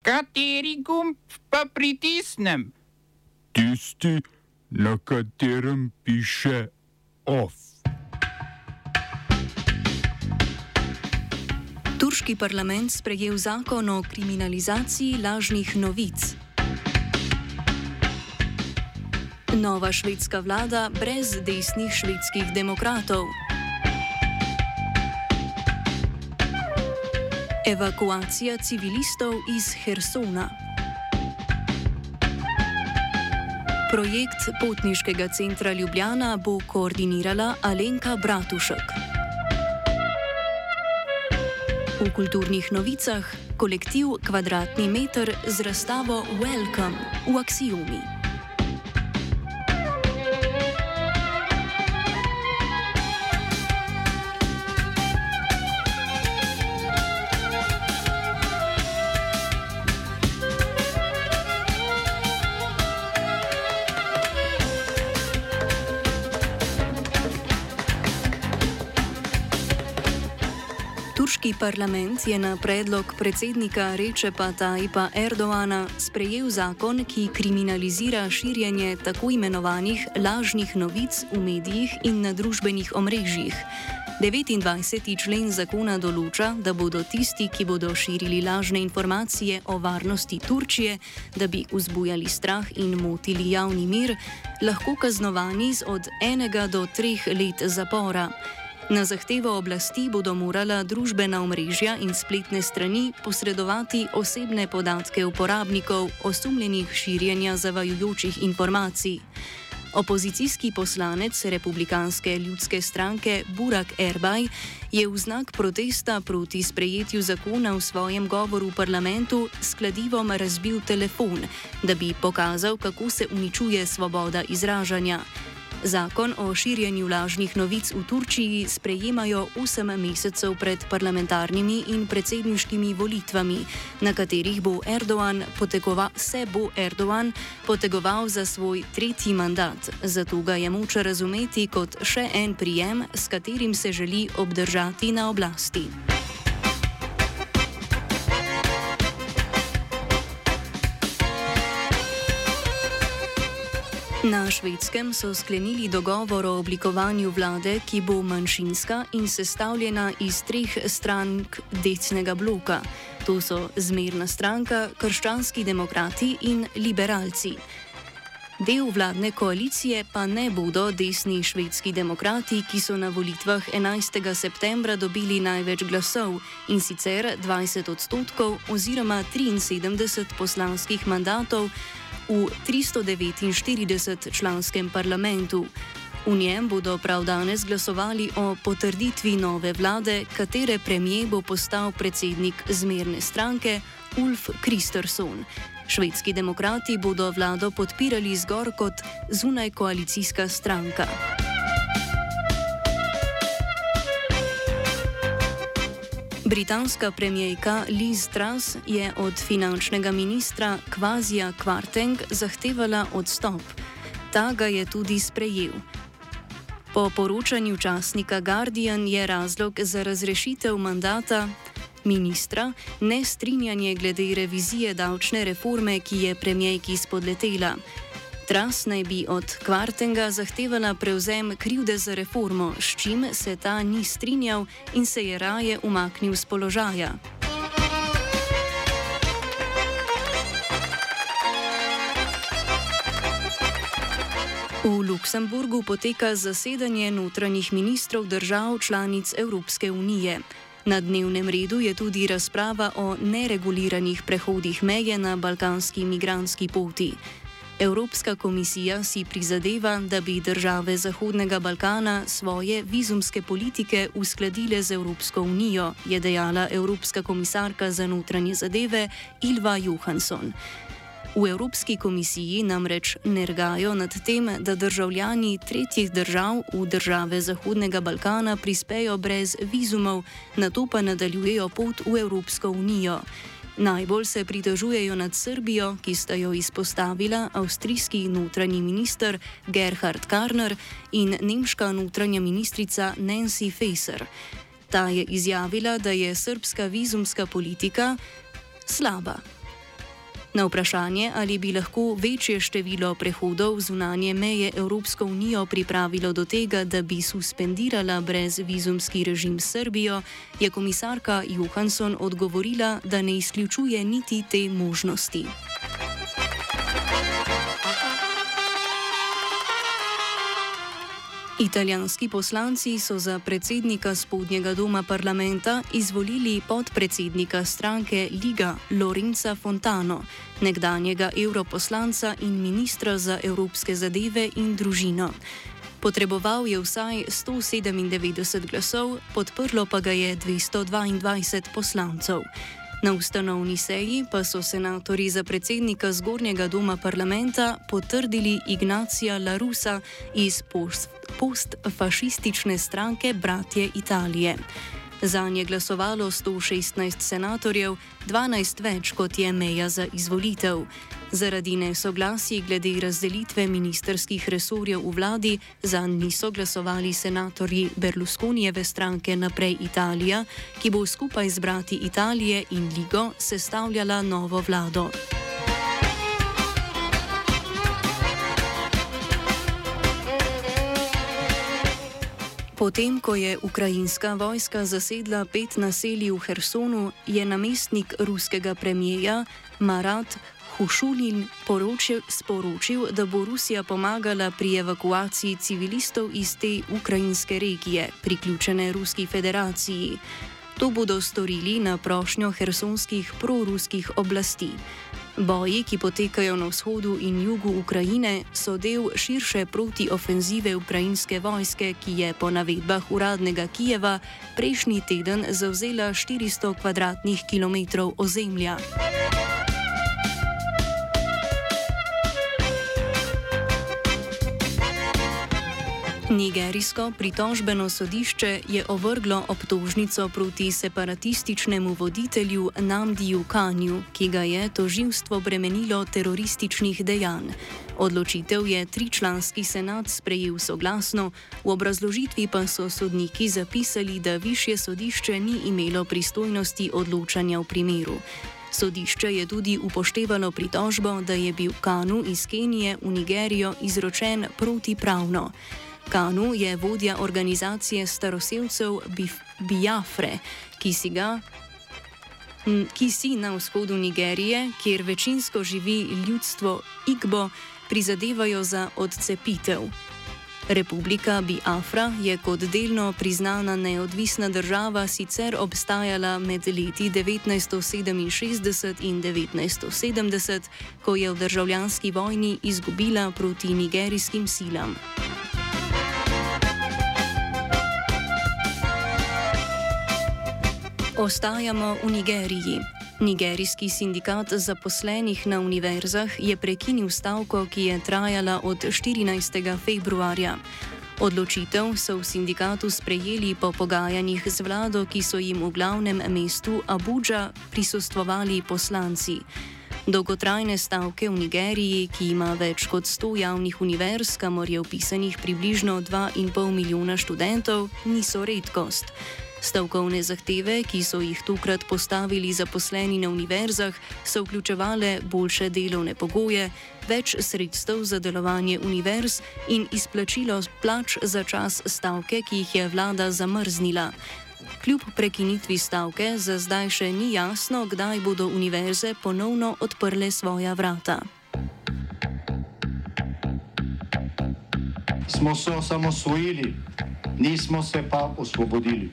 Kateri gumb pa pritisnem? Tisti, na katerem piše OF. Turški parlament sprejel zakon o kriminalizaciji lažnih novic. Nova švedska vlada brez desnih švedskih demokratov. Evakuacija civilistov iz Hersona. Projekt potniškega centra Ljubljana bo koordinirala Alenka Bratušek. V kulturnih novicah kolektiv Kvadratni meter z razstavo Welcome v Axiumi. Turški parlament je na predlog predsednika Rečepa Tajpa Erdoana sprejel zakon, ki kriminalizira širjenje tako imenovanih lažnih novic v medijih in na družbenih omrežjih. 29. člen zakona določa, da bodo tisti, ki bodo širili lažne informacije o varnosti Turčije, da bi vzbujali strah in motili javni mir, lahko kaznovani z od enega do treh let zapora. Na zahtevo oblasti bodo morala družbena omrežja in spletne strani posredovati osebne podatke uporabnikov osumljenih širjenja zavajujočih informacij. Opozicijski poslanec Republikanske ljudske stranke Burak Erbaj je v znak protesta proti sprejetju zakona v svojem govoru v parlamentu s kladivom razbil telefon, da bi pokazal, kako se uničuje svoboda izražanja. Zakon o širjenju lažnih novic v Turčiji sprejemajo 8 mesecev pred parlamentarnimi in predsedniškimi volitvami, na katerih bo Erdoan se bo Erdoan potegoval za svoj tretji mandat. Zato ga je moč razumeti kot še en prijem, s katerim se želi obdržati na oblasti. Na švedskem so sklenili dogovor o oblikovanju vlade, ki bo manjšinska in sestavljena iz treh strank desnega bloka. To so zmerna stranka, krščanski demokrati in liberalci. Del vladne koalicije pa ne bodo desni švedski demokrati, ki so na volitvah 11. septembra dobili največ glasov in sicer 20 odstotkov oziroma 73 poslanskih mandatov v 349 članskem parlamentu. V njem bodo prav danes glasovali o potrditvi nove vlade, katere premije bo postal predsednik zmerne stranke Ulf Kristersson. Švedski demokrati bodo vlado podpirali zgor kot zunaj koalicijska stranka. Britanska premijejka Liz Truss je od finančnega ministra Kvazija Kvarteng zahtevala odstop. Ta ga je tudi sprejel. Po poročanju časnika Guardian je razlog za razrešitev mandata ministra nestrinjanje glede revizije davčne reforme, ki je premijejki spodletela. Tras naj bi od Kvartenga zahtevala prevzem krivde za reformo, s čim se ta ni strinjal in se je raje umaknil z položaja. V Luksemburgu poteka zasedanje notranjih ministrov držav članic Evropske unije. Na dnevnem redu je tudi razprava o nereguliranih prehodih meje na balkanski migranski poti. Evropska komisija si prizadeva, da bi države Zahodnega Balkana svoje vizumske politike uskladile z Evropsko unijo, je dejala Evropska komisarka za notranje zadeve Ilva Johansson. V Evropski komisiji namreč nergajo nad tem, da državljani tretjih držav v države Zahodnega Balkana prispejo brez vizumov, na to pa nadaljujejo pot v Evropsko unijo. Najbolj se pritožujejo nad Srbijo, ki sta jo izpostavila avstrijski notranji minister Gerhard Karner in nemška notranja ministrica Nancy Faeser. Ta je izjavila, da je srpska vizumska politika slaba. Na vprašanje, ali bi lahko večje število prehodov zunanje meje Evropsko unijo pripravilo do tega, da bi suspendirala brezvizumski režim Srbijo, je komisarka Johansson odgovorila, da ne izključuje niti te možnosti. Italijanski poslanci so za predsednika spodnjega doma parlamenta izvolili podpredsednika stranke Liga Lorenza Fontano, nekdanjega europoslanca in ministra za evropske zadeve in družino. Potreboval je vsaj 197 glasov, podprlo pa ga je 222 poslancev. Na ustanovni seji pa so senatori za predsednika zgornjega doma parlamenta potrdili Ignacija Larusa iz postfašistične stranke Bratje Italije. Za nje je glasovalo 116 senatorjev, 12 več kot je meja za izvolitev. Zaradi nesoglasij glede razdelitve ministerskih resorjev v vladi za niso glasovali senatorji Berlusconijeve stranke Naprej Italija, ki bo skupaj z brati Italije in Ligo sestavljala novo vlado. Potem, ko je ukrajinska vojska zasedla pet naselij v Hersonu, je namestnik ruskega premijeja Marat Hušulin poročil, sporočil, da bo Rusija pomagala pri evakuaciji civilistov iz te ukrajinske regije, priključene Ruski federaciji. To bodo storili na prošnjo hersonskih proruskih oblasti. Boji, ki potekajo na vzhodu in jugu Ukrajine, so del širše protiofenzive ukrajinske vojske, ki je po navedbah uradnega Kijeva prejšnji teden zavzela 400 km2 ozemlja. Nigerijsko pritožbeno sodišče je ovrglo obtožnico proti separatističnemu voditelju Namdiju Kanju, ki ga je toživstvo bremenilo terorističnih dejanj. Odločitev je tričlanski senat sprejel soglasno, v obrazložitvi pa so sodniki zapisali, da više sodišče ni imelo pristojnosti odločanja v primeru. Sodišče je tudi upoštevalo pritožbo, da je bil Kanu iz Kenije v Nigerijo izročen protipravno. Kanu je vodja organizacije staroseljcev Biafre, ki si, ga, ki si na vzhodu Nigerije, kjer večinsko živi ljudstvo Igbo, prizadevajo za odcepitev. Republika Biafra je kot delno priznana neodvisna država sicer obstajala med leti 1967 in 1970, ko je v državljanski vojni izgubila proti nigerijskim silam. Ostajamo v Nigeriji. Nigerijski sindikat zaposlenih na univerzah je prekinil stavko, ki je trajala od 14. februarja. Odločitev so v sindikatu sprejeli po pogajanjih z vlado, ki so jim v glavnem mestu Abuja prisustvovali poslanci. Dolgotrajne stavke v Nigeriji, ki ima več kot 100 javnih univerz, kamor je upisanih približno 2,5 milijona študentov, niso redkost. Stavkovne zahteve, ki so jih tokrat postavili zaposleni na univerzah, so vključevale boljše delovne pogoje, več sredstev za delovanje univerz in izplačilo plač za čas stavke, ki jih je vlada zamrznila. Kljub prekinitvi stavke, za zdaj še ni jasno, kdaj bodo univerze ponovno odprle svoja vrata. Smo se osamosvojili, nismo se pa osvobodili.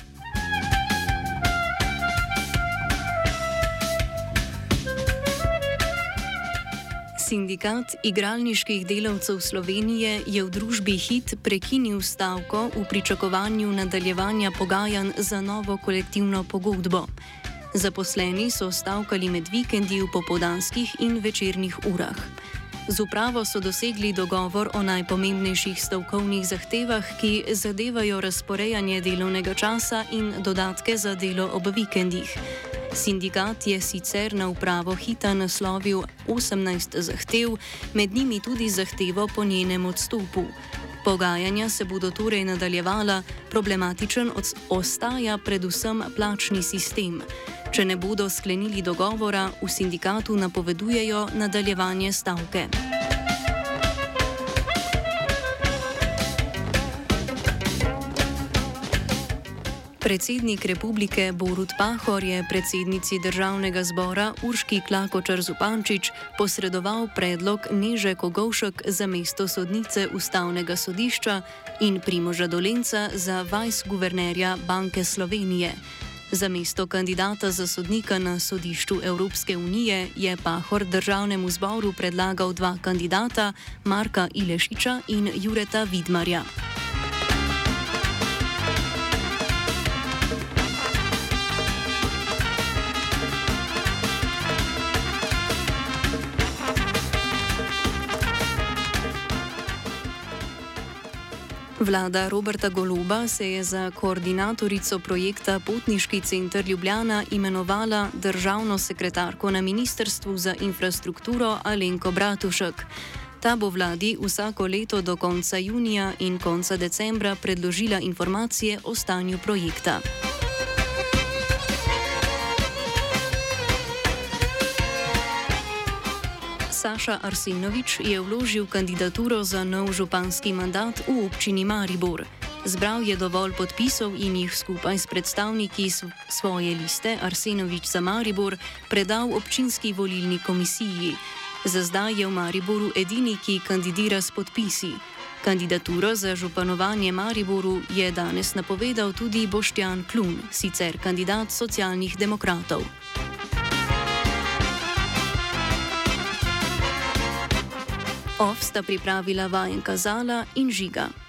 Sindikat igralniških delavcev Slovenije je v družbi Hit prekinil stavko v pričakovanju nadaljevanja pogajanj za novo kolektivno pogodbo. Zaposleni so stavkali med vikendi v popodanskih in večernih urah. Z upravo so dosegli dogovor o najpomembnejših stavkovnih zahtevah, ki zadevajo razporejanje delovnega časa in dodatke za delo ob vikendih. Sindikat je sicer na upravo Hita naslovil 18 zahtev, med njimi tudi zahtevo po njenem odstopu. Pogajanja se bodo torej nadaljevala, problematičen ostaja predvsem plačni sistem. Če ne bodo sklenili dogovora, v sindikatu napovedujejo nadaljevanje stavke. Predsednik republike Borut Pahor je predsednici državnega zbora Urški Klakočar Zupančič posredoval predlog Neže Kogovšek za mesto sodnice ustavnega sodišča in Primoža Dolenca za vajs guvernerja Banke Slovenije. Za mesto kandidata za sodnika na sodišču Evropske unije je Pahor državnemu zboru predlagal dva kandidata, Marka Ilešiča in Jureta Vidmarja. Vlada Roberta Goluba se je za koordinatorico projekta Potniški center Ljubljana imenovala državno sekretarko na Ministrstvu za infrastrukturo Alenko Bratušek. Ta bo vladi vsako leto do konca junija in konca decembra predložila informacije o stanju projekta. Saša Arsenovič je vložil kandidaturo za nov županski mandat v občini Maribor. Zbral je dovolj podpisov in jih skupaj s predstavniki svoje liste Arsenovič za Maribor predal občinski volilni komisiji. Za zdaj je v Mariboru edini, ki kandidira s podpisi. Kandidaturo za županovanje Mariboru je danes napovedal tudi Boštjan Klun, sicer kandidat socialnih demokratov. OF sta pripravila vajenka Zala in Žiga.